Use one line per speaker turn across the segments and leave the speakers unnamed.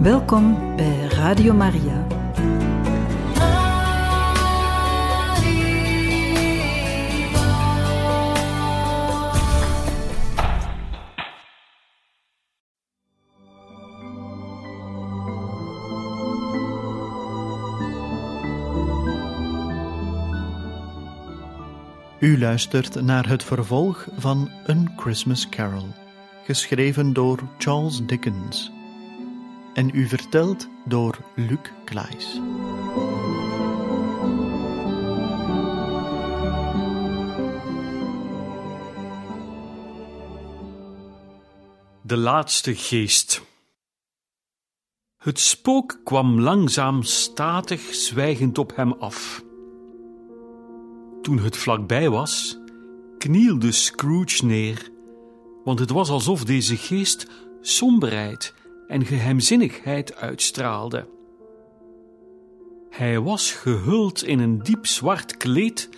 Welkom bij Radio Maria.
U luistert naar het vervolg van A Christmas Carol, geschreven door Charles Dickens en u verteld door Luc Klaes.
De laatste geest. Het spook kwam langzaam statig zwijgend op hem af. Toen het vlakbij was, knielde Scrooge neer, want het was alsof deze geest somberheid en geheimzinnigheid uitstraalde. Hij was gehuld in een diep zwart kleed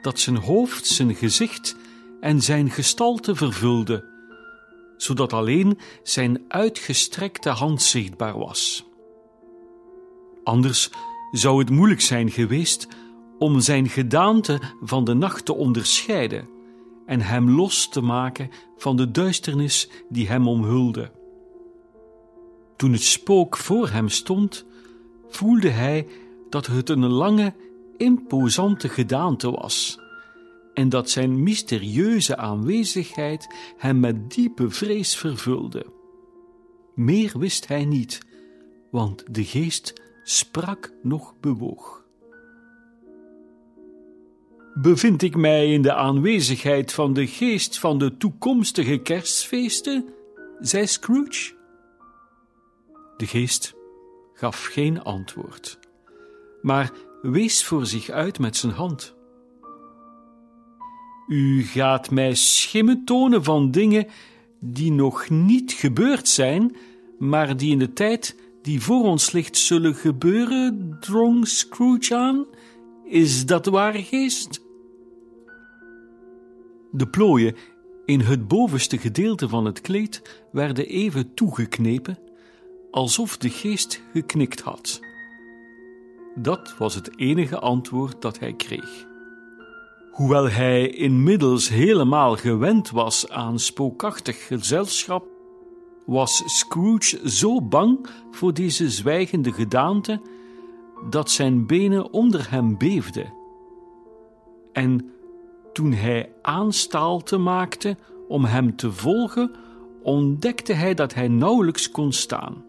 dat zijn hoofd, zijn gezicht en zijn gestalte vervulde, zodat alleen zijn uitgestrekte hand zichtbaar was. Anders zou het moeilijk zijn geweest om zijn gedaante van de nacht te onderscheiden en hem los te maken van de duisternis die hem omhulde. Toen het spook voor hem stond, voelde hij dat het een lange, imposante gedaante was en dat zijn mysterieuze aanwezigheid hem met diepe vrees vervulde. Meer wist hij niet, want de geest sprak nog bewoog. Bevind ik mij in de aanwezigheid van de geest van de toekomstige kerstfeesten? zei Scrooge. De geest gaf geen antwoord, maar wees voor zich uit met zijn hand. U gaat mij schimmen tonen van dingen die nog niet gebeurd zijn, maar die in de tijd die voor ons ligt zullen gebeuren, drong Scrooge aan. Is dat waar, geest? De plooien in het bovenste gedeelte van het kleed werden even toegeknepen alsof de geest geknikt had. Dat was het enige antwoord dat hij kreeg. Hoewel hij inmiddels helemaal gewend was aan spookachtig gezelschap, was Scrooge zo bang voor deze zwijgende gedaante dat zijn benen onder hem beefden. En toen hij aanstaalte maakte om hem te volgen, ontdekte hij dat hij nauwelijks kon staan.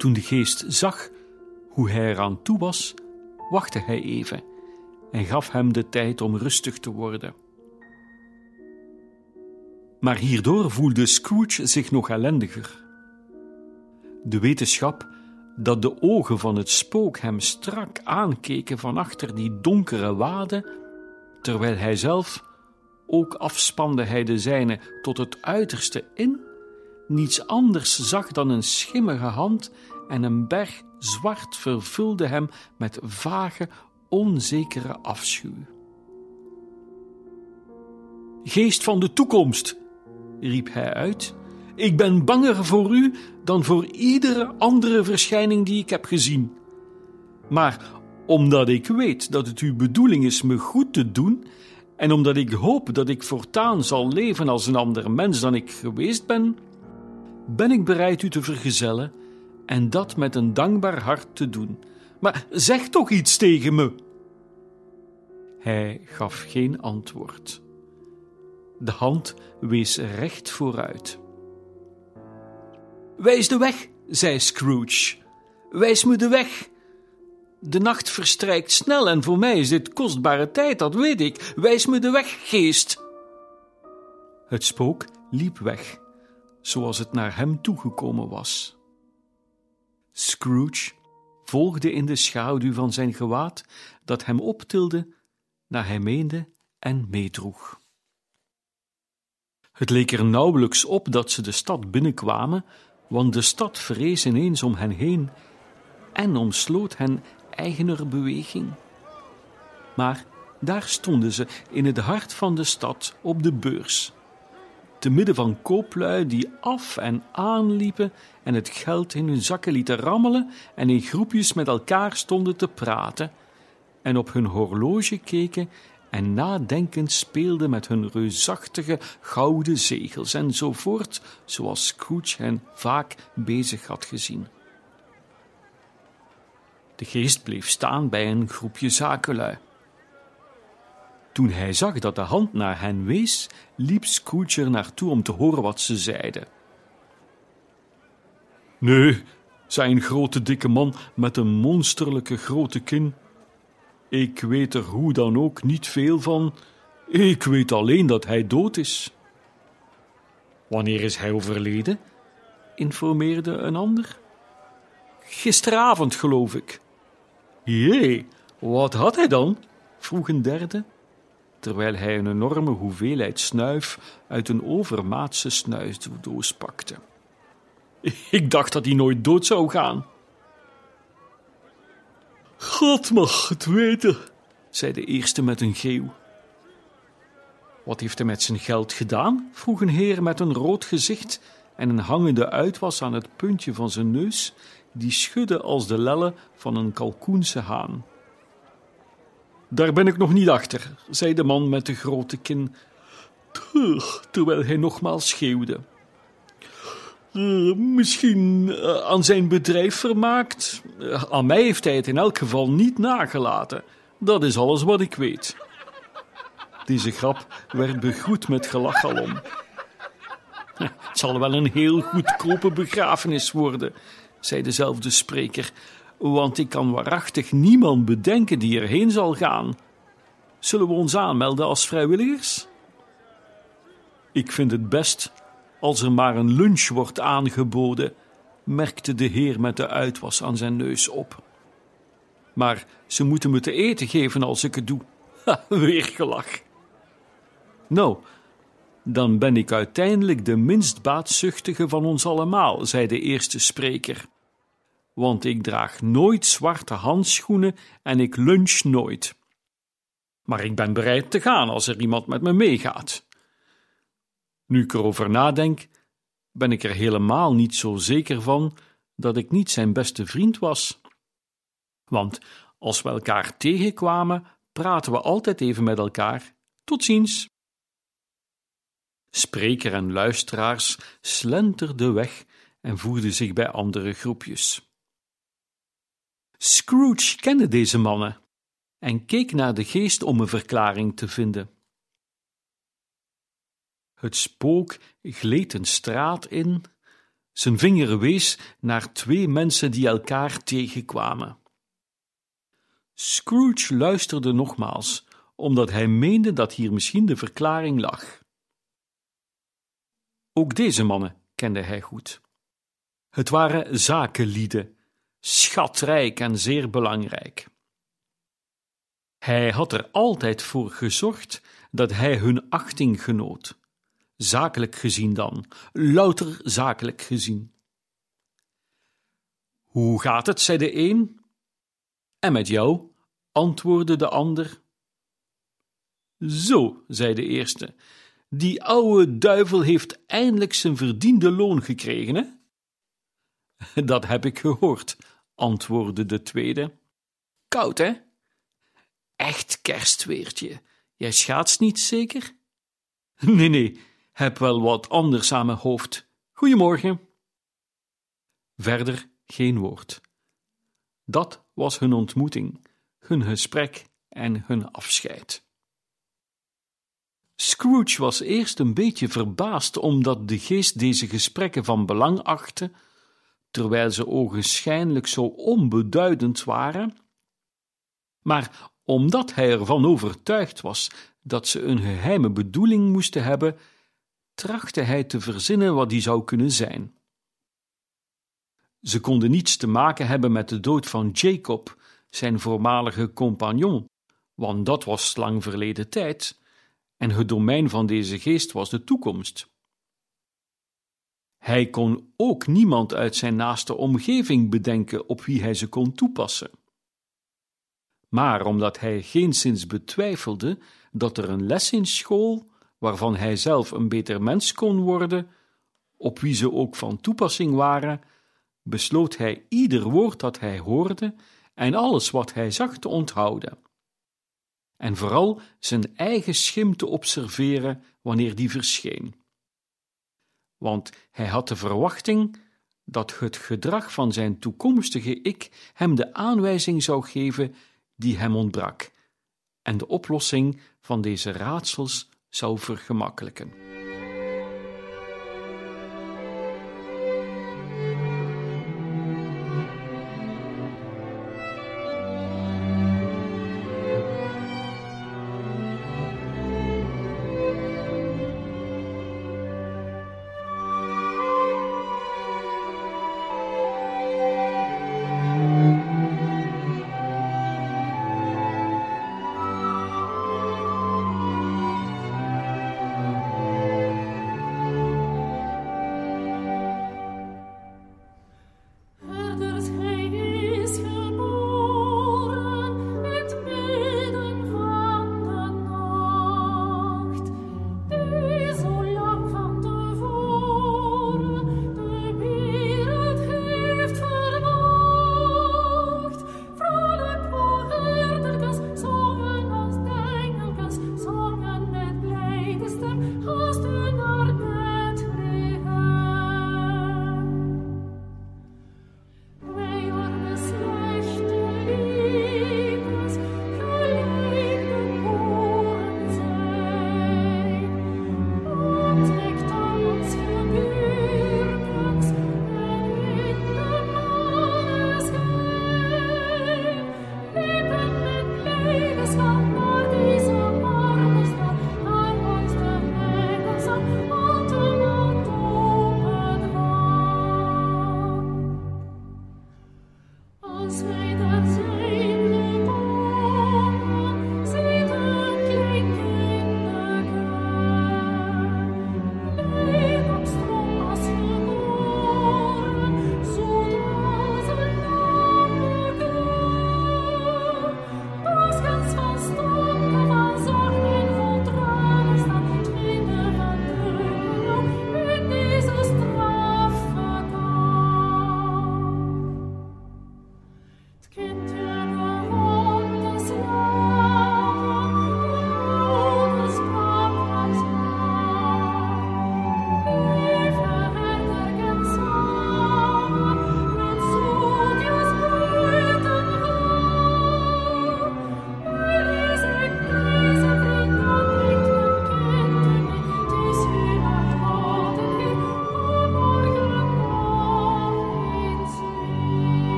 Toen de geest zag hoe hij eraan toe was, wachtte hij even en gaf hem de tijd om rustig te worden. Maar hierdoor voelde Scrooge zich nog ellendiger. De wetenschap dat de ogen van het spook hem strak aankeken van achter die donkere waden, terwijl hij zelf, ook afspande hij de zijne tot het uiterste in, niets anders zag dan een schimmige hand en een berg zwart vervulde hem met vage, onzekere afschuw. Geest van de toekomst, riep hij uit, ik ben banger voor u dan voor iedere andere verschijning die ik heb gezien. Maar omdat ik weet dat het uw bedoeling is me goed te doen, en omdat ik hoop dat ik voortaan zal leven als een ander mens dan ik geweest ben, ben ik bereid u te vergezellen en dat met een dankbaar hart te doen. Maar zeg toch iets tegen me. Hij gaf geen antwoord. De hand wees recht vooruit. Wijs de weg, zei Scrooge. Wijs me de weg. De nacht verstrijkt snel en voor mij is dit kostbare tijd, dat weet ik. Wijs me de weg, geest. Het spook liep weg, zoals het naar hem toegekomen was. Scrooge volgde in de schaduw van zijn gewaad dat hem optilde naar hij meende en meedroeg. Het leek er nauwelijks op dat ze de stad binnenkwamen, want de stad vrees ineens om hen heen en omsloot hen eigener beweging. Maar daar stonden ze in het hart van de stad op de beurs. Te midden van kooplui die af en aan liepen en het geld in hun zakken lieten rammelen en in groepjes met elkaar stonden te praten en op hun horloge keken en nadenkend speelden met hun reusachtige gouden zegels enzovoort, zoals Scrooge hen vaak bezig had gezien. De geest bleef staan bij een groepje zakenlui. Toen hij zag dat de hand naar hen wees, liep Scrooge er naartoe om te horen wat ze zeiden. Nee, zei een grote dikke man met een monsterlijke grote kin. Ik weet er hoe dan ook niet veel van. Ik weet alleen dat hij dood is. Wanneer is hij overleden? informeerde een ander. Gisteravond, geloof ik. Jee, wat had hij dan? vroeg een derde, terwijl hij een enorme hoeveelheid snuif uit een overmaatse snuisdoos pakte. Ik dacht dat hij nooit dood zou gaan. God mag het weten, zei de eerste met een geeuw. Wat heeft hij met zijn geld gedaan? vroeg een heer met een rood gezicht en een hangende uitwas aan het puntje van zijn neus, die schudde als de lellen van een kalkoense haan. Daar ben ik nog niet achter, zei de man met de grote kin, terwijl hij nogmaals schreeuwde. Uh, misschien uh, aan zijn bedrijf vermaakt. Uh, aan mij heeft hij het in elk geval niet nagelaten. Dat is alles wat ik weet. Deze grap werd begroet met gelach alom. Het zal wel een heel goedkope begrafenis worden, zei dezelfde spreker, want ik kan waarachtig niemand bedenken die erheen zal gaan. Zullen we ons aanmelden als vrijwilligers? Ik vind het best als er maar een lunch wordt aangeboden, merkte de heer met de uitwas aan zijn neus op. Maar ze moeten me te eten geven als ik het doe. Ha, weer gelach. Nou, dan ben ik uiteindelijk de minst baatzuchtige van ons allemaal, zei de eerste spreker. Want ik draag nooit zwarte handschoenen en ik lunch nooit. Maar ik ben bereid te gaan als er iemand met me meegaat. Nu ik erover nadenk, ben ik er helemaal niet zo zeker van dat ik niet zijn beste vriend was. Want als we elkaar tegenkwamen, praten we altijd even met elkaar. Tot ziens. Spreker en luisteraars slenterden weg en voerden zich bij andere groepjes. Scrooge kende deze mannen en keek naar de geest om een verklaring te vinden. Het spook gleed een straat in. Zijn vinger wees naar twee mensen die elkaar tegenkwamen. Scrooge luisterde nogmaals, omdat hij meende dat hier misschien de verklaring lag. Ook deze mannen kende hij goed. Het waren zakenlieden, schatrijk en zeer belangrijk. Hij had er altijd voor gezorgd dat hij hun achting genoot zakelijk gezien dan, louter zakelijk gezien. Hoe gaat het, zei de een. En met jou, antwoordde de ander. Zo, zei de eerste, die oude duivel heeft eindelijk zijn verdiende loon gekregen, hè? Dat heb ik gehoord, antwoordde de tweede. Koud, hè? Echt kerstweertje. Jij schaatst niet zeker? Nee, nee, heb wel wat anders aan mijn hoofd. Goedemorgen. Verder geen woord. Dat was hun ontmoeting, hun gesprek en hun afscheid. Scrooge was eerst een beetje verbaasd omdat de geest deze gesprekken van belang achtte, terwijl ze ogenschijnlijk zo onbeduidend waren. Maar omdat hij ervan overtuigd was dat ze een geheime bedoeling moesten hebben, trachtte hij te verzinnen wat die zou kunnen zijn. Ze konden niets te maken hebben met de dood van Jacob, zijn voormalige compagnon, want dat was lang verleden tijd, en het domein van deze geest was de toekomst. Hij kon ook niemand uit zijn naaste omgeving bedenken op wie hij ze kon toepassen. Maar omdat hij geenszins betwijfelde dat er een les in school waarvan hij zelf een beter mens kon worden, op wie ze ook van toepassing waren, besloot hij ieder woord dat hij hoorde en alles wat hij zag te onthouden. En vooral zijn eigen schim te observeren wanneer die verscheen. Want hij had de verwachting dat het gedrag van zijn toekomstige ik hem de aanwijzing zou geven die hem ontbrak, en de oplossing van deze raadsels zou vergemakkelijken.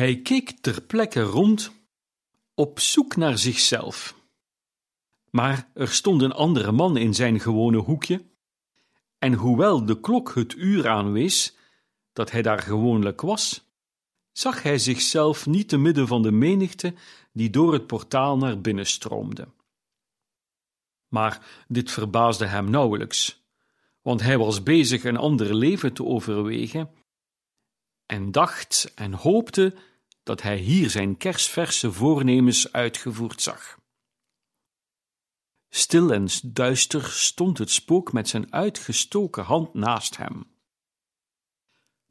Hij keek ter plekke rond, op zoek naar zichzelf. Maar er stond een andere man in zijn gewone hoekje, en hoewel de klok het uur aanwees dat hij daar gewoonlijk was, zag hij zichzelf niet te midden van de menigte die door het portaal naar binnen stroomde. Maar dit verbaasde hem nauwelijks, want hij was bezig een ander leven te overwegen en dacht en hoopte dat hij hier zijn kersverse voornemens uitgevoerd zag. Stil en duister stond het spook met zijn uitgestoken hand naast hem.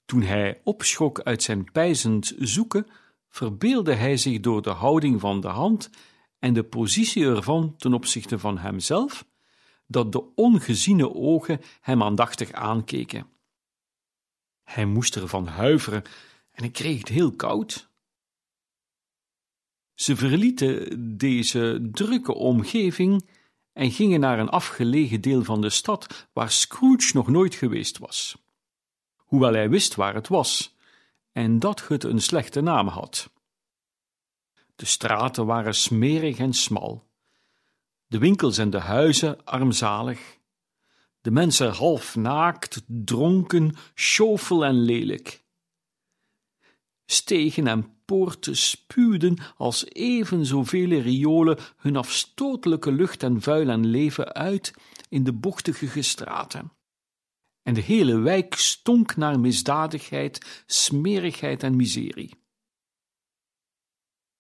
Toen hij opschok uit zijn pijzend zoeken, verbeelde hij zich door de houding van de hand en de positie ervan ten opzichte van hemzelf, dat de ongeziene ogen hem aandachtig aankeken. Hij moest ervan huiveren en hij kreeg het heel koud. Ze verlieten deze drukke omgeving en gingen naar een afgelegen deel van de stad waar Scrooge nog nooit geweest was. Hoewel hij wist waar het was en dat het een slechte naam had. De straten waren smerig en smal, de winkels en de huizen armzalig, de mensen half naakt, dronken, sjofel en lelijk. Stegen en poorten spuwden als even zoveel riolen hun afstotelijke lucht en vuil en leven uit in de bochtige straten. En de hele wijk stonk naar misdadigheid, smerigheid en miserie.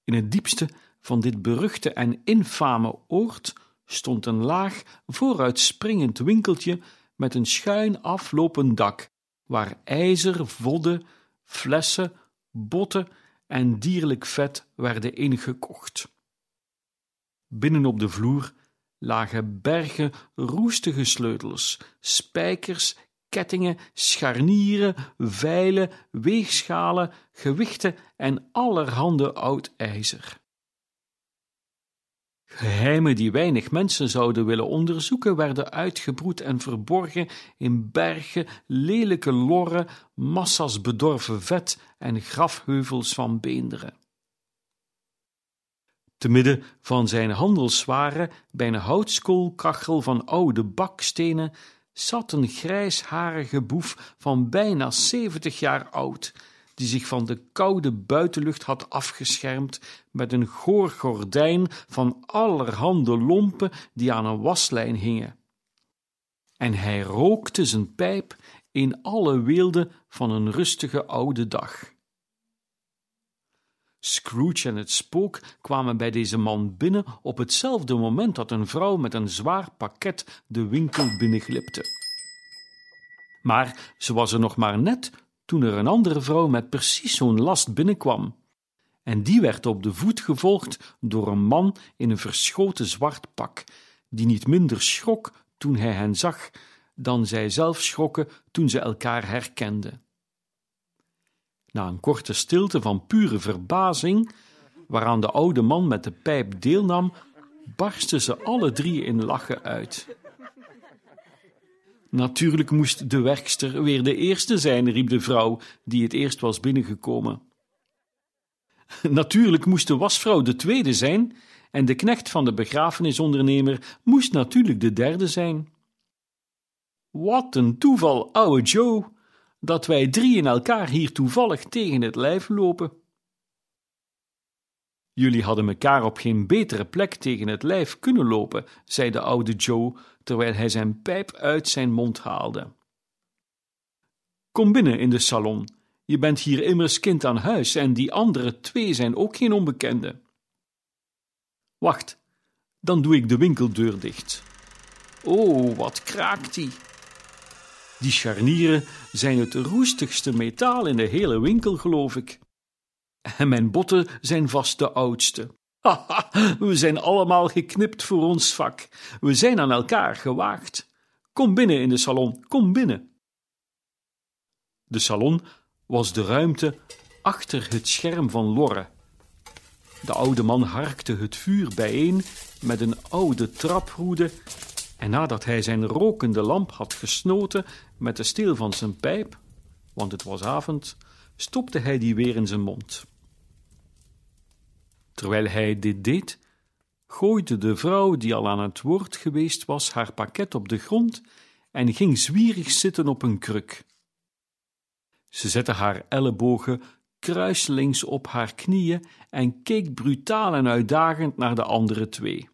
In het diepste van dit beruchte en infame oord stond een laag, vooruitspringend winkeltje met een schuin aflopend dak, waar ijzer, vodden, flessen, botten en dierlijk vet werden ingekocht. Binnen op de vloer lagen bergen roestige sleutels, spijkers, kettingen, scharnieren, veilen, weegschalen, gewichten en allerhande oud ijzer. Geheimen die weinig mensen zouden willen onderzoeken, werden uitgebroed en verborgen in bergen, lelijke lorren, massa's bedorven vet en grafheuvels van beenderen. Te midden van zijn handelswaren, bij een houtskoolkachel van oude bakstenen, zat een grijsharige boef van bijna zeventig jaar oud, die zich van de koude buitenlucht had afgeschermd met een goor gordijn van allerhande lompen die aan een waslijn hingen. En hij rookte zijn pijp in alle weelde van een rustige oude dag. Scrooge en het spook kwamen bij deze man binnen op hetzelfde moment dat een vrouw met een zwaar pakket de winkel binnenglipte. Maar ze was er nog maar net toen er een andere vrouw met precies zo'n last binnenkwam. En die werd op de voet gevolgd door een man in een verschoten zwart pak, die niet minder schrok toen hij hen zag dan zij zelf schrokken toen ze elkaar herkenden. Na een korte stilte van pure verbazing, waaraan de oude man met de pijp deelnam, barsten ze alle drie in lachen uit. Natuurlijk moest de werkster weer de eerste zijn, riep de vrouw, die het eerst was binnengekomen. Natuurlijk moest de wasvrouw de tweede zijn, en de knecht van de begrafenisondernemer moest natuurlijk de derde zijn. Wat een toeval, ouwe Joe, dat wij drie in elkaar hier toevallig tegen het lijf lopen. Jullie hadden elkaar op geen betere plek tegen het lijf kunnen lopen, zei de oude Joe, terwijl hij zijn pijp uit zijn mond haalde. Kom binnen in de salon. Je bent hier immers kind aan huis en die andere twee zijn ook geen onbekenden. Wacht, dan doe ik de winkeldeur dicht. Oh, wat kraakt die! Die scharnieren zijn het roestigste metaal in de hele winkel, geloof ik. En mijn botten zijn vast de oudste. Haha, we zijn allemaal geknipt voor ons vak. We zijn aan elkaar gewaagd. Kom binnen in de salon, kom binnen. De salon was de ruimte achter het scherm van Lorre. De oude man harkte het vuur bijeen met een oude traproede en nadat hij zijn rokende lamp had gesnoten met de steel van zijn pijp, want het was avond, stopte hij die weer in zijn mond. Terwijl hij dit deed, gooide de vrouw die al aan het woord geweest was haar pakket op de grond en ging zwierig zitten op een kruk. Ze zette haar ellebogen kruiselings op haar knieën en keek brutaal en uitdagend naar de andere twee.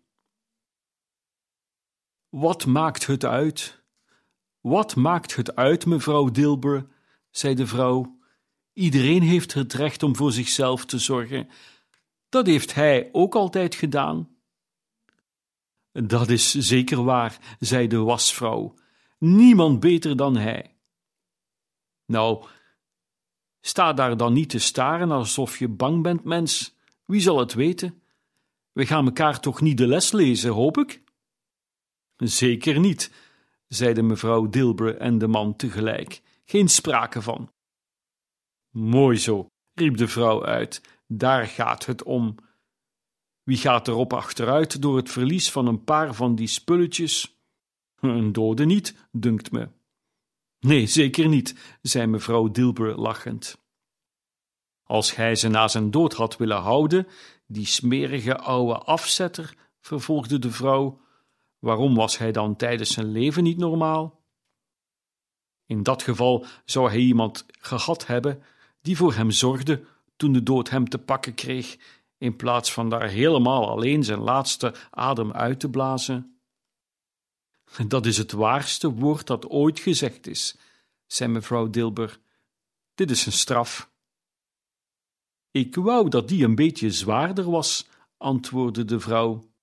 Wat maakt het uit? Wat maakt het uit, mevrouw Dilber? zei de vrouw. Iedereen heeft het recht om voor zichzelf te zorgen. Dat heeft hij ook altijd gedaan. Dat is zeker waar, zei de wasvrouw. Niemand beter dan hij. Nou, sta daar dan niet te staren alsof je bang bent, mens. Wie zal het weten? We gaan elkaar toch niet de les lezen, hoop ik? Zeker niet, zeiden mevrouw Dilbre en de man tegelijk. Geen sprake van. Mooi zo, riep de vrouw uit. Daar gaat het om. Wie gaat erop achteruit door het verlies van een paar van die spulletjes? Een dode niet, dunkt me. Nee, zeker niet, zei mevrouw Dilber lachend. Als hij ze na zijn dood had willen houden, die smerige oude afzetter, vervolgde de vrouw, Waarom was hij dan tijdens zijn leven niet normaal? In dat geval zou hij iemand gehad hebben die voor hem zorgde toen de dood hem te pakken kreeg, in plaats van daar helemaal alleen zijn laatste adem uit te blazen. Dat is het waarste woord dat ooit gezegd is, zei mevrouw Dilber. Dit is een straf. Ik wou dat die een beetje zwaarder was, antwoordde de vrouw.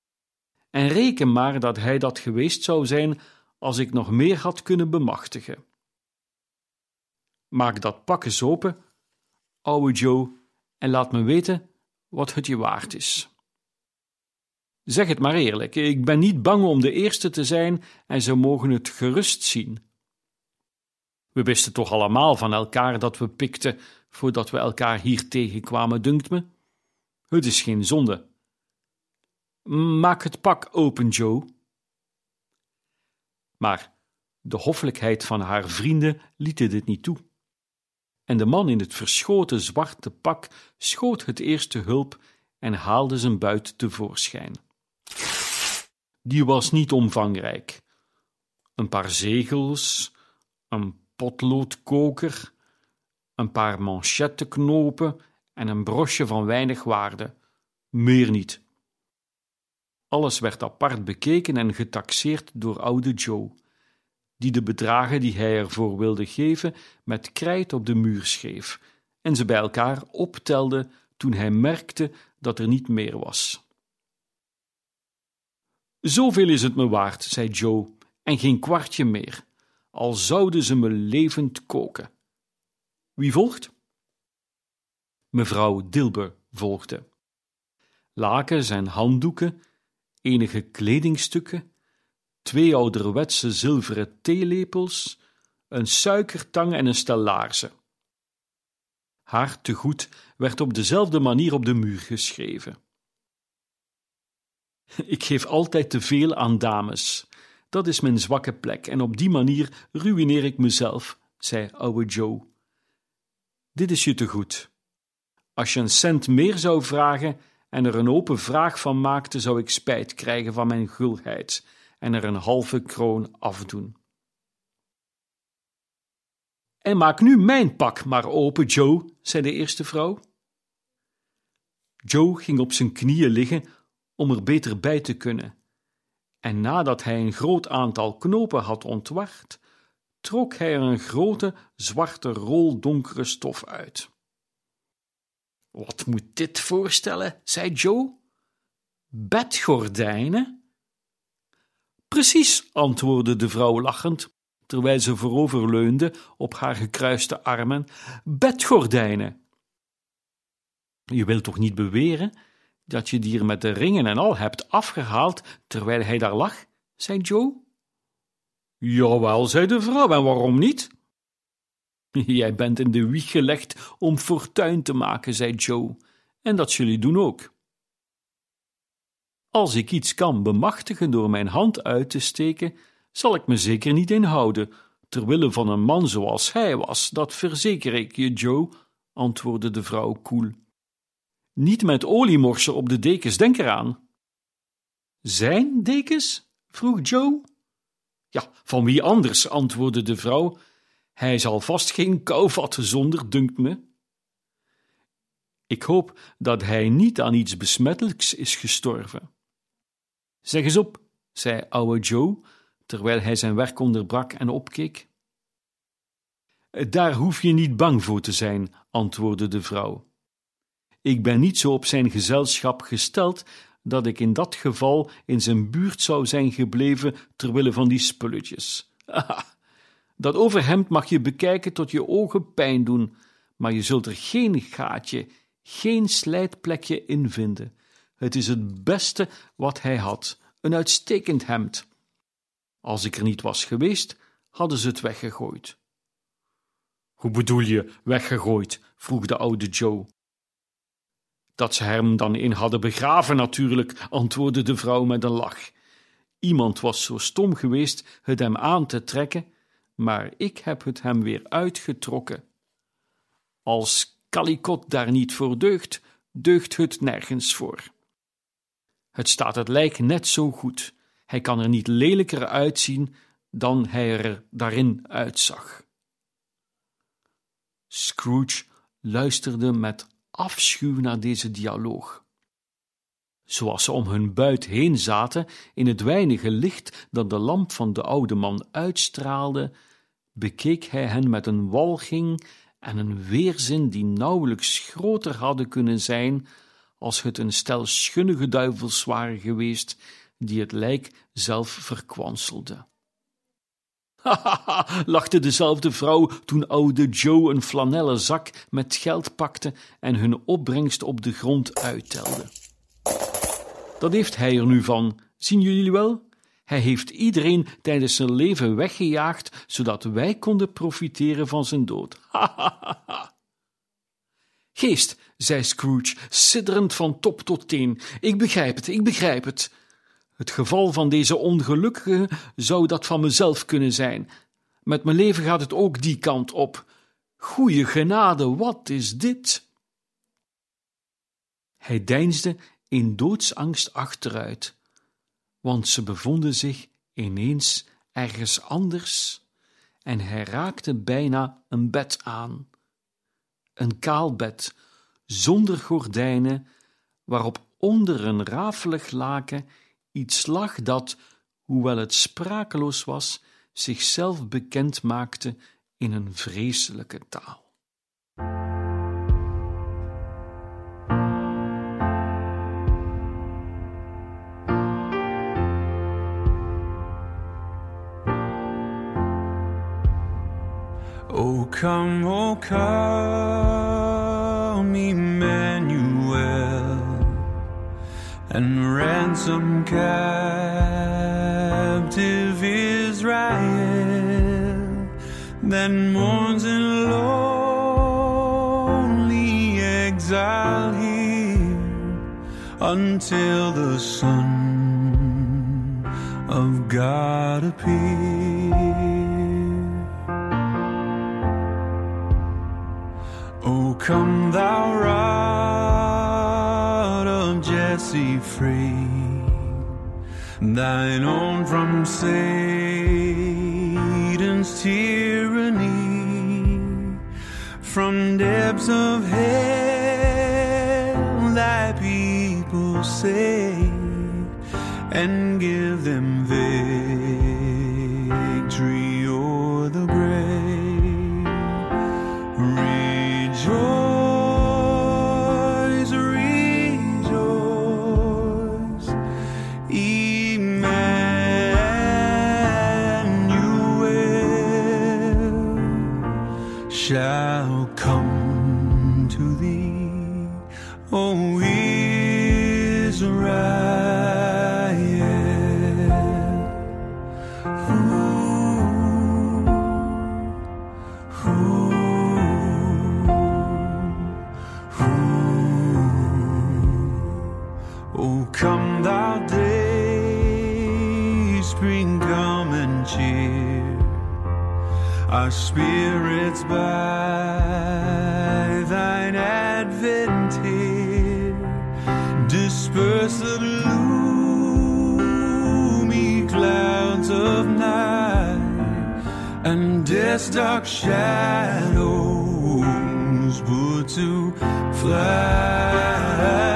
en reken maar dat hij dat geweest zou zijn als ik nog meer had kunnen bemachtigen. Maak dat pak eens open, ouwe Joe, en laat me weten wat het je waard is. Zeg het maar eerlijk, ik ben niet bang om de eerste te zijn en ze mogen het gerust zien. We wisten toch allemaal van elkaar dat we pikten voordat we elkaar hier tegenkwamen, dunkt me. Het is geen zonde. Maak het pak open, Joe. Maar de hoffelijkheid van haar vrienden liet dit niet toe. En de man in het verschoten zwarte pak schoot het eerste hulp en haalde zijn buit tevoorschijn. Die was niet omvangrijk. Een paar zegels, een potloodkoker, een paar manchettenknopen en een brosje van weinig waarde. Meer niet. Alles werd apart bekeken en getaxeerd door oude Joe, die de bedragen die hij ervoor wilde geven met krijt op de muur schreef en ze bij elkaar optelde toen hij merkte dat er niet meer was. Zoveel is het me waard, zei Joe, en geen kwartje meer, al zouden ze me levend koken. Wie volgt? Mevrouw Dilber volgde. Lakens en handdoeken, enige kledingstukken, twee ouderwetse zilveren theelepels, een suikertang en een stel laarzen. Haar tegoed werd op dezelfde manier op de muur geschreven. Ik geef altijd te veel aan dames. Dat is mijn zwakke plek, en op die manier ruïneer ik mezelf, zei oude Joe. Dit is je te goed. Als je een cent meer zou vragen en er een open vraag van maakte, zou ik spijt krijgen van mijn gulheid en er een halve kroon afdoen. En maak nu mijn pak maar open, Joe, zei de eerste vrouw. Joe ging op zijn knieën liggen om er beter bij te kunnen. En nadat hij een groot aantal knopen had ontward, trok hij er een grote zwarte rol donkere stof uit. Wat moet dit voorstellen? zei Joe. Bedgordijnen? Precies, antwoordde de vrouw lachend, terwijl ze vooroverleunde op haar gekruiste armen. Bedgordijnen. Je wilt toch niet beweren dat je die er met de ringen en al hebt afgehaald terwijl hij daar lag? zei Joe. Jawel, zei de vrouw, en waarom niet? Jij bent in de wieg gelegd om fortuin te maken, zei Joe, en dat zul je doen ook. Als ik iets kan bemachtigen door mijn hand uit te steken, zal ik me zeker niet inhouden, ter wille van een man zoals hij was, dat verzeker ik je, Joe, antwoordde de vrouw koel. Niet met oliemorsen op de dekens, denk eraan. Zijn dekens? vroeg Joe. Ja, van wie anders, antwoordde de vrouw. Hij zal vast geen kou vatten zonder, dunkt me. Ik hoop dat hij niet aan iets besmettelijks is gestorven. Zeg eens op, zei oude Joe, terwijl hij zijn werk onderbrak en opkeek. Daar hoef je niet bang voor te zijn, antwoordde de vrouw. Ik ben niet zo op zijn gezelschap gesteld dat ik in dat geval in zijn buurt zou zijn gebleven terwille van die spulletjes. dat overhemd mag je bekijken tot je ogen pijn doen, maar je zult er geen gaatje, geen slijtplekje in vinden. Het is het beste wat hij had, een uitstekend hemd. Als ik er niet was geweest, hadden ze het weggegooid. Hoe bedoel je weggegooid? vroeg de oude Joe. Dat ze hem dan in hadden begraven, natuurlijk, antwoordde de vrouw met een lach. Iemand was zo stom geweest het hem aan te trekken, maar ik heb het hem weer uitgetrokken. Als Kalikot daar niet voor deugt, deugt het nergens voor. Het staat het lijk net zo goed. Hij kan er niet lelijker uitzien dan hij er daarin uitzag. Scrooge luisterde met afschuw naar deze dialoog. Zoals ze om hun buit heen zaten, in het weinige licht dat de lamp van de oude man uitstraalde, bekeek hij hen met een walging en een weerzin die nauwelijks groter hadden kunnen zijn als het een stel schunnige duivels waren geweest, die het lijk zelf verkwanselde. Hahaha, lachte dezelfde vrouw toen oude Joe een flanellen zak met geld pakte en hun opbrengst op de grond uittelde. Dat heeft hij er nu van, zien jullie wel? Hij heeft iedereen tijdens zijn leven weggejaagd, zodat wij konden profiteren van zijn dood. Geest, zei Scrooge, sidderend van top tot teen, ik begrijp het, ik begrijp het. Het geval van deze ongelukkige zou dat van mezelf kunnen zijn. Met mijn leven gaat het ook die kant op. Goeie genade, wat is dit? Hij deinsde in doodsangst achteruit, want ze bevonden zich ineens ergens anders en hij raakte bijna een bed aan. Een kaal bed, zonder gordijnen, waarop onder een rafelig laken iets lag dat, hoewel het sprakeloos was, zichzelf bekend maakte in een vreselijke taal.
Come, oh, come, Emmanuel, and ransom captive Israel that mourns in lonely exile here until the Son of God appear. Come thou rod of Jesse free, thine own from Satan's tyranny, from depths of hell thy people save, and give them shall come to thee, O Israel. Oh, come thou day, spring, come and cheer. Our spirits by cast dark shadows, but to fly.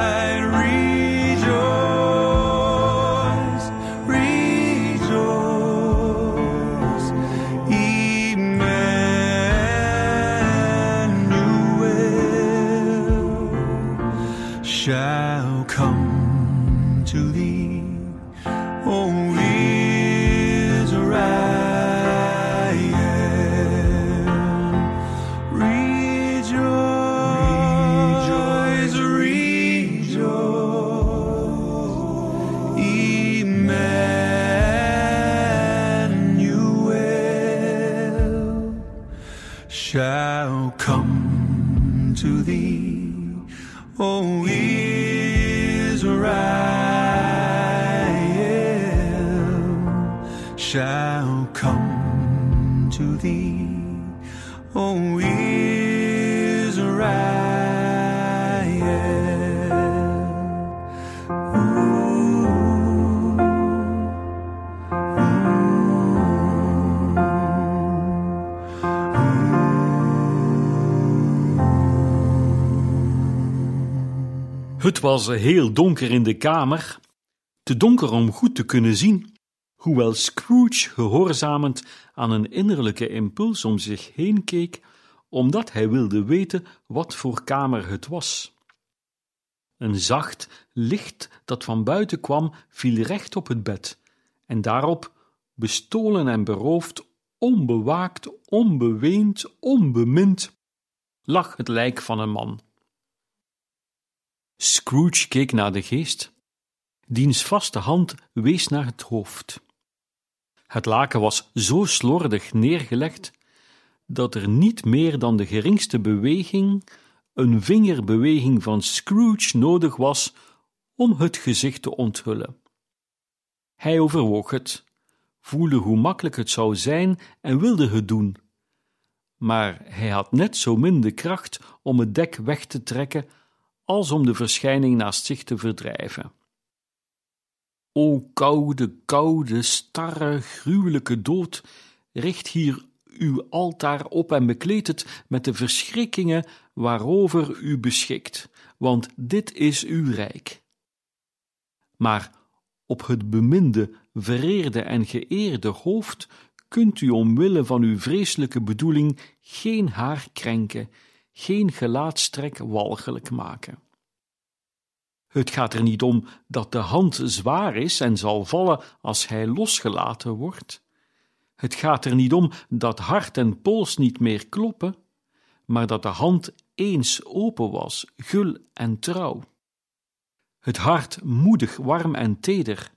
O
Het was heel donker in de kamer, te donker om goed te kunnen zien, hoewel Scrooge gehoorzamend aan een innerlijke impuls om zich heen keek, omdat hij wilde weten wat voor kamer het was. Een zacht licht dat van buiten kwam, viel recht op het bed, en daarop, bestolen en beroofd, onbewaakt, onbeweend, onbemind, lag het lijk van een man. Scrooge keek naar de geest. Diens vaste hand wees naar het hoofd. Het laken was zo slordig neergelegd dat er niet meer dan de geringste beweging, een vingerbeweging van Scrooge nodig was om het gezicht te onthullen. Hij overwoog het, voelde hoe makkelijk het zou zijn en wilde het doen. Maar hij had net zo min de kracht om het dek weg te trekken als om de verschijning naast zich te verdrijven. O koude, koude, starre, gruwelijke dood, richt hier uw altaar op en bekleed het met de verschrikkingen waarover u beschikt, want dit is uw rijk. Maar op het beminde, vereerde en geëerde hoofd kunt u omwille van uw vreselijke bedoeling geen haar krenken, geen gelaatstrek walgelijk maken. Het gaat er niet om dat de hand zwaar is en zal vallen als hij losgelaten wordt. Het gaat er niet om dat hart en pols niet meer kloppen, maar dat de hand eens open was, gul en trouw. Het hart moedig, warm en teder,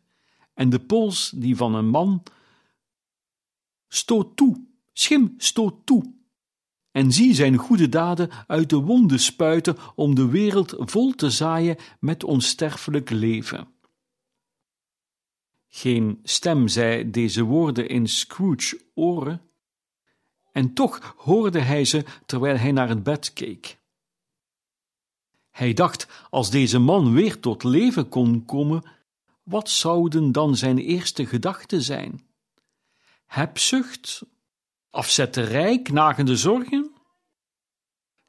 en de pols die van een man stoot toe, schim stoot toe, en zie zijn goede daden uit de wonden spuiten om de wereld vol te zaaien met onsterfelijk leven. Geen stem zei deze woorden in Scrooge's oren, en toch hoorde hij ze terwijl hij naar het bed keek. Hij dacht, als deze man weer tot leven kon komen, wat zouden dan zijn eerste gedachten zijn? Hebzucht afzetterij, knagende zorgen?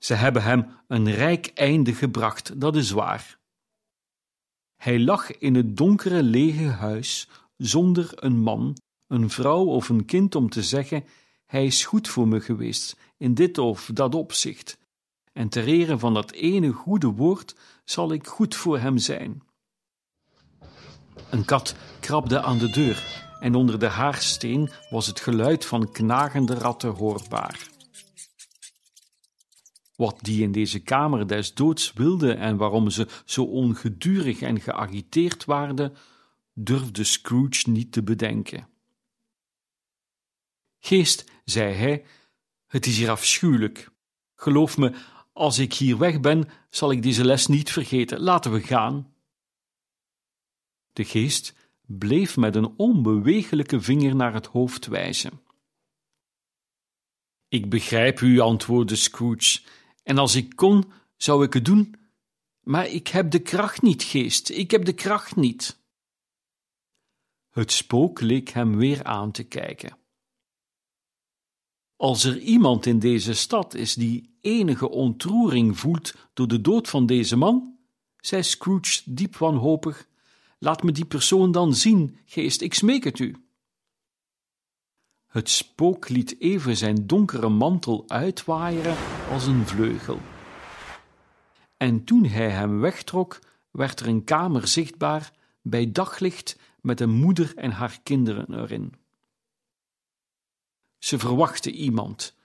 Ze hebben hem een rijk einde gebracht, dat is waar. Hij lag in het donkere lege huis, zonder een man, een vrouw of een kind om te zeggen: Hij is goed voor me geweest, in dit of dat opzicht. En ter ere van dat ene goede woord zal ik goed voor hem zijn. Een kat krabde aan de deur en onder de haarsteen was het geluid van knagende ratten hoorbaar. Wat die in deze kamer des doods wilden en waarom ze zo ongedurig en geagiteerd waren, durfde Scrooge niet te bedenken. Geest, zei hij, het is hier afschuwelijk. Geloof me, als ik hier weg ben, zal ik deze les niet vergeten. Laten we gaan. De geest bleef met een onbewegelijke vinger naar het hoofd wijzen. Ik begrijp u, antwoordde Scrooge, en als ik kon, zou ik het doen, maar ik heb de kracht niet, geest, ik heb de kracht niet. Het spook leek hem weer aan te kijken. Als er iemand in deze stad is die enige ontroering voelt door de dood van deze man, zei Scrooge diep wanhopig, Laat me die persoon dan zien, geest, ik smeek het u. Het spook liet even zijn donkere mantel uitwaaieren als een vleugel. En toen hij hem wegtrok, werd er een kamer zichtbaar bij daglicht met een moeder en haar kinderen erin. Ze verwachtte iemand,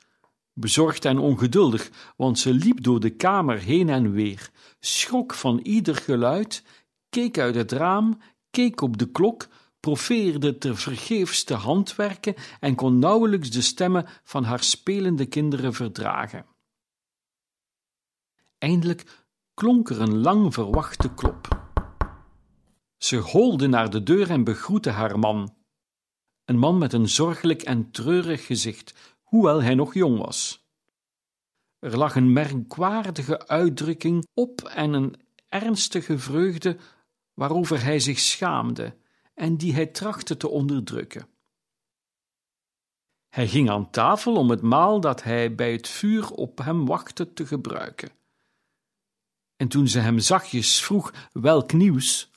bezorgd en ongeduldig, want ze liep door de kamer heen en weer, schrok van ieder geluid keek uit het raam, keek op de klok, profeerde tevergeefs te handwerken en kon nauwelijks de stemmen van haar spelende kinderen verdragen. Eindelijk klonk er een lang verwachte klop. Ze holde naar de deur en begroette haar man. Een man met een zorgelijk en treurig gezicht, hoewel hij nog jong was. Er lag een merkwaardige uitdrukking op en een ernstige vreugde waarover hij zich schaamde en die hij trachtte te onderdrukken. Hij ging aan tafel om het maal dat hij bij het vuur op hem wachtte te gebruiken. En toen ze hem zachtjes vroeg welk nieuws,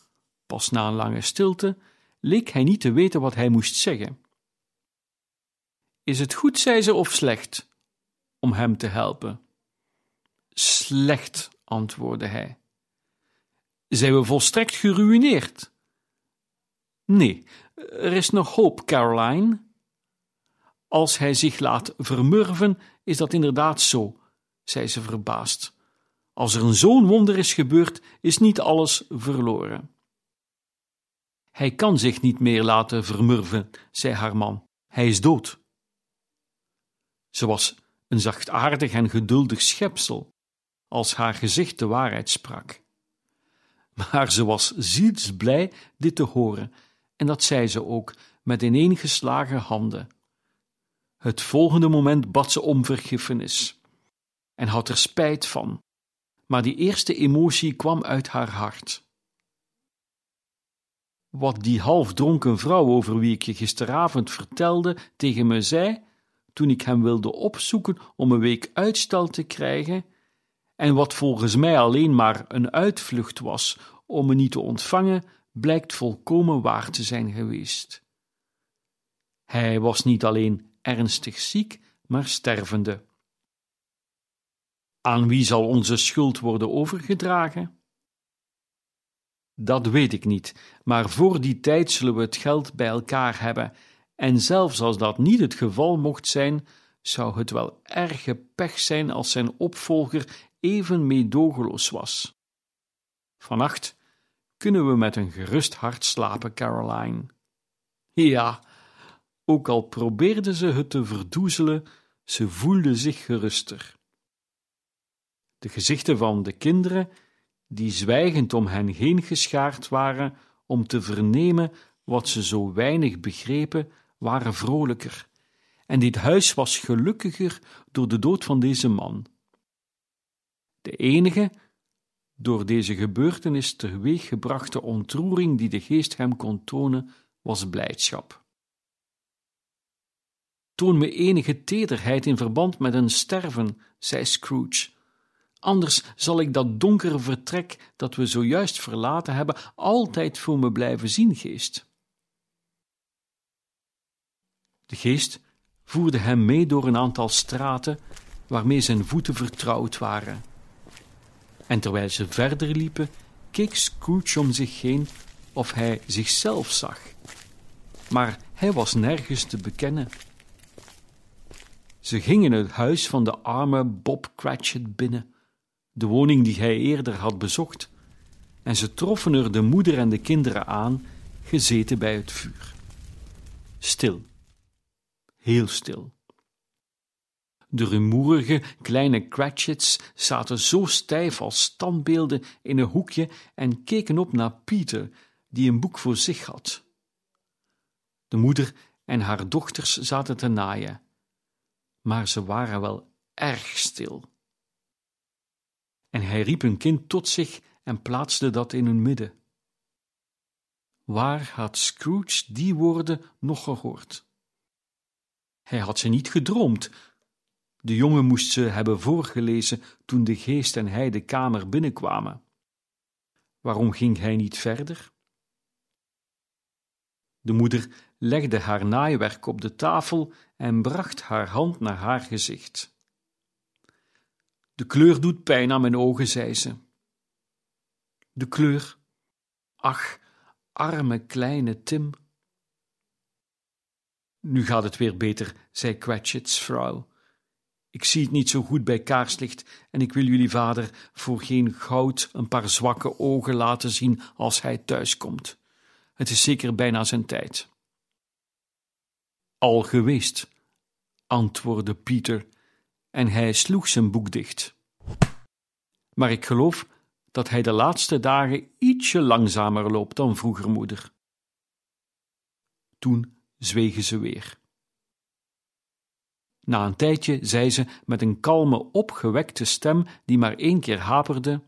pas na een lange stilte, leek hij niet te weten wat hij moest zeggen. Is het goed, zei ze, of slecht, om hem te helpen? Slecht, antwoordde hij. Zijn we volstrekt geruïneerd? Nee, er is nog hoop, Caroline. Als hij zich laat vermurven, is dat inderdaad zo, zei ze verbaasd. Als er een zo'n wonder is gebeurd, is niet alles verloren. Hij kan zich niet meer laten vermurven, zei haar man. Hij is dood. Ze was een zachtaardig en geduldig schepsel, als haar gezicht de waarheid sprak. Maar ze was zielsblij dit te horen, en dat zei ze ook met ineengeslagen handen. Het volgende moment bad ze om vergiffenis en had er spijt van, maar die eerste emotie kwam uit haar hart. Wat die halfdronken vrouw over wie ik je gisteravond vertelde tegen me zei, toen ik hem wilde opzoeken om een week uitstel te krijgen, en wat volgens mij alleen maar een uitvlucht was om me niet te ontvangen, blijkt volkomen waar te zijn geweest. Hij was niet alleen ernstig ziek, maar stervende. Aan wie zal onze schuld worden overgedragen? Dat weet ik niet, maar voor die tijd zullen we het geld bij elkaar hebben, en zelfs als dat niet het geval mocht zijn, zou het wel erge pech zijn als zijn opvolger even meedogenloos was. Vannacht kunnen we met een gerust hart slapen, Caroline. Ja, ook al probeerde ze het te verdoezelen, ze voelde zich geruster. De gezichten van de kinderen, die zwijgend om hen heen geschaard waren om te vernemen wat ze zo weinig begrepen, waren vrolijker, en dit huis was gelukkiger door de dood van deze man. De enige door deze gebeurtenis teweeggebrachte ontroering die de geest hem kon tonen, was blijdschap. Toon me enige tederheid in verband met een sterven, zei Scrooge. Anders zal ik dat donkere vertrek dat we zojuist verlaten hebben altijd voor me blijven zien, geest. De geest voerde hem mee door een aantal straten waarmee zijn voeten vertrouwd waren. En terwijl ze verder liepen, keek Scrooge om zich heen of hij zichzelf zag. Maar hij was nergens te bekennen. Ze gingen het huis van de arme Bob Cratchit binnen, de woning die hij eerder had bezocht, en ze troffen er de moeder en de kinderen aan, gezeten bij het vuur. Stil, heel stil. De rumoerige kleine Cratchits zaten zo stijf als standbeelden in een hoekje en keken op naar Pieter, die een boek voor zich had. De moeder en haar dochters zaten te naaien, maar ze waren wel erg stil. En hij riep een kind tot zich en plaatste dat in hun midden. Waar had Scrooge die woorden nog gehoord? Hij had ze niet gedroomd. De jongen moest ze hebben voorgelezen toen de geest en hij de kamer binnenkwamen. Waarom ging hij niet verder? De moeder legde haar naaiwerk op de tafel en bracht haar hand naar haar gezicht. De kleur doet pijn aan mijn ogen, zei ze. De kleur. Ach, arme kleine Tim. Nu gaat het weer beter, zei Cratchit's vrouw. Ik zie het niet zo goed bij kaarslicht en ik wil jullie vader voor geen goud een paar zwakke ogen laten zien als hij thuiskomt. Het is zeker bijna zijn tijd. Al geweest, antwoordde Pieter, en hij sloeg zijn boek dicht. Maar ik geloof dat hij de laatste dagen ietsje langzamer loopt dan vroeger, moeder. Toen zwegen ze weer. Na een tijdje zei ze met een kalme, opgewekte stem die maar één keer haperde: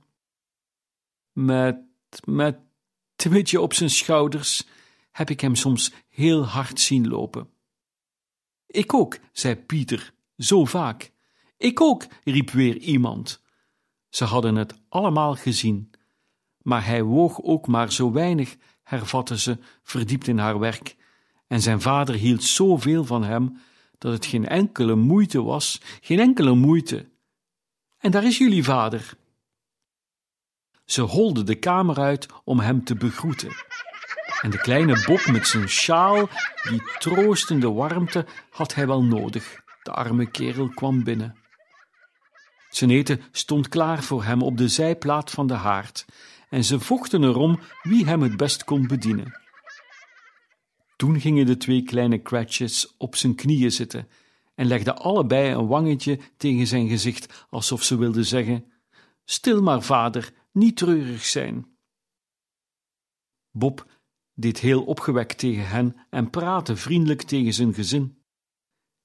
Met, met Timmetje op zijn schouders heb ik hem soms heel hard zien lopen. Ik ook, zei Pieter, zo vaak. Ik ook, riep weer iemand. Ze hadden het allemaal gezien, maar hij woog ook maar zo weinig, hervatte ze, verdiept in haar werk, en zijn vader hield zoveel van hem dat het geen enkele moeite was, geen enkele moeite. En daar is jullie vader. Ze holde de kamer uit om hem te begroeten. En de kleine Bob met zijn sjaal, die troostende warmte, had hij wel nodig. De arme kerel kwam binnen. Zijn eten stond klaar voor hem op de zijplaat van de haard, en ze vochten erom wie hem het best kon bedienen. Toen gingen de twee kleine Cratchits op zijn knieën zitten en legden allebei een wangetje tegen zijn gezicht, alsof ze wilden zeggen: Stil maar, vader, niet treurig zijn. Bob deed heel opgewekt tegen hen en praatte vriendelijk tegen zijn gezin.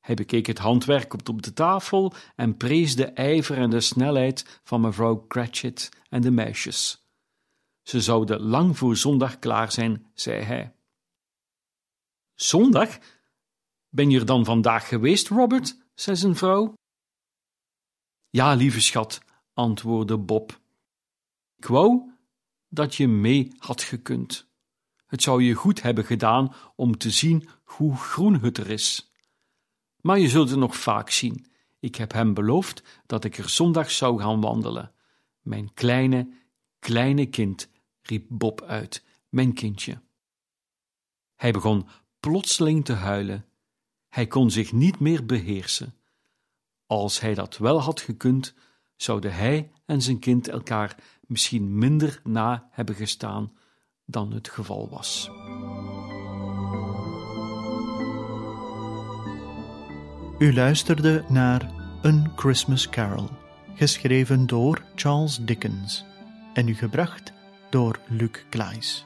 Hij bekeek het handwerk op de tafel en prees de ijver en de snelheid van mevrouw Cratchit en de meisjes. Ze zouden lang voor zondag klaar zijn, zei hij. Zondag? Ben je er dan vandaag geweest, Robert? zei zijn vrouw. Ja, lieve schat, antwoordde Bob. Ik wou dat je mee had gekund. Het zou je goed hebben gedaan om te zien hoe groen het er is. Maar je zult het nog vaak zien. Ik heb hem beloofd dat ik er zondag zou gaan wandelen. Mijn kleine, kleine kind, riep Bob uit, mijn kindje. Hij begon plotseling te huilen. Hij kon zich niet meer beheersen. Als hij dat wel had gekund, zouden hij en zijn kind elkaar misschien minder na hebben gestaan dan het geval was.
U luisterde naar Een Christmas Carol, geschreven door Charles Dickens en u gebracht door Luc Klaes.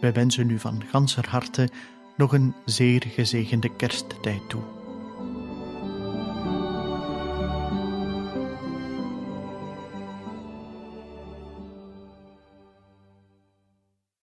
Wij wensen u van ganser harte nog een zeer gezegende kersttijd toe.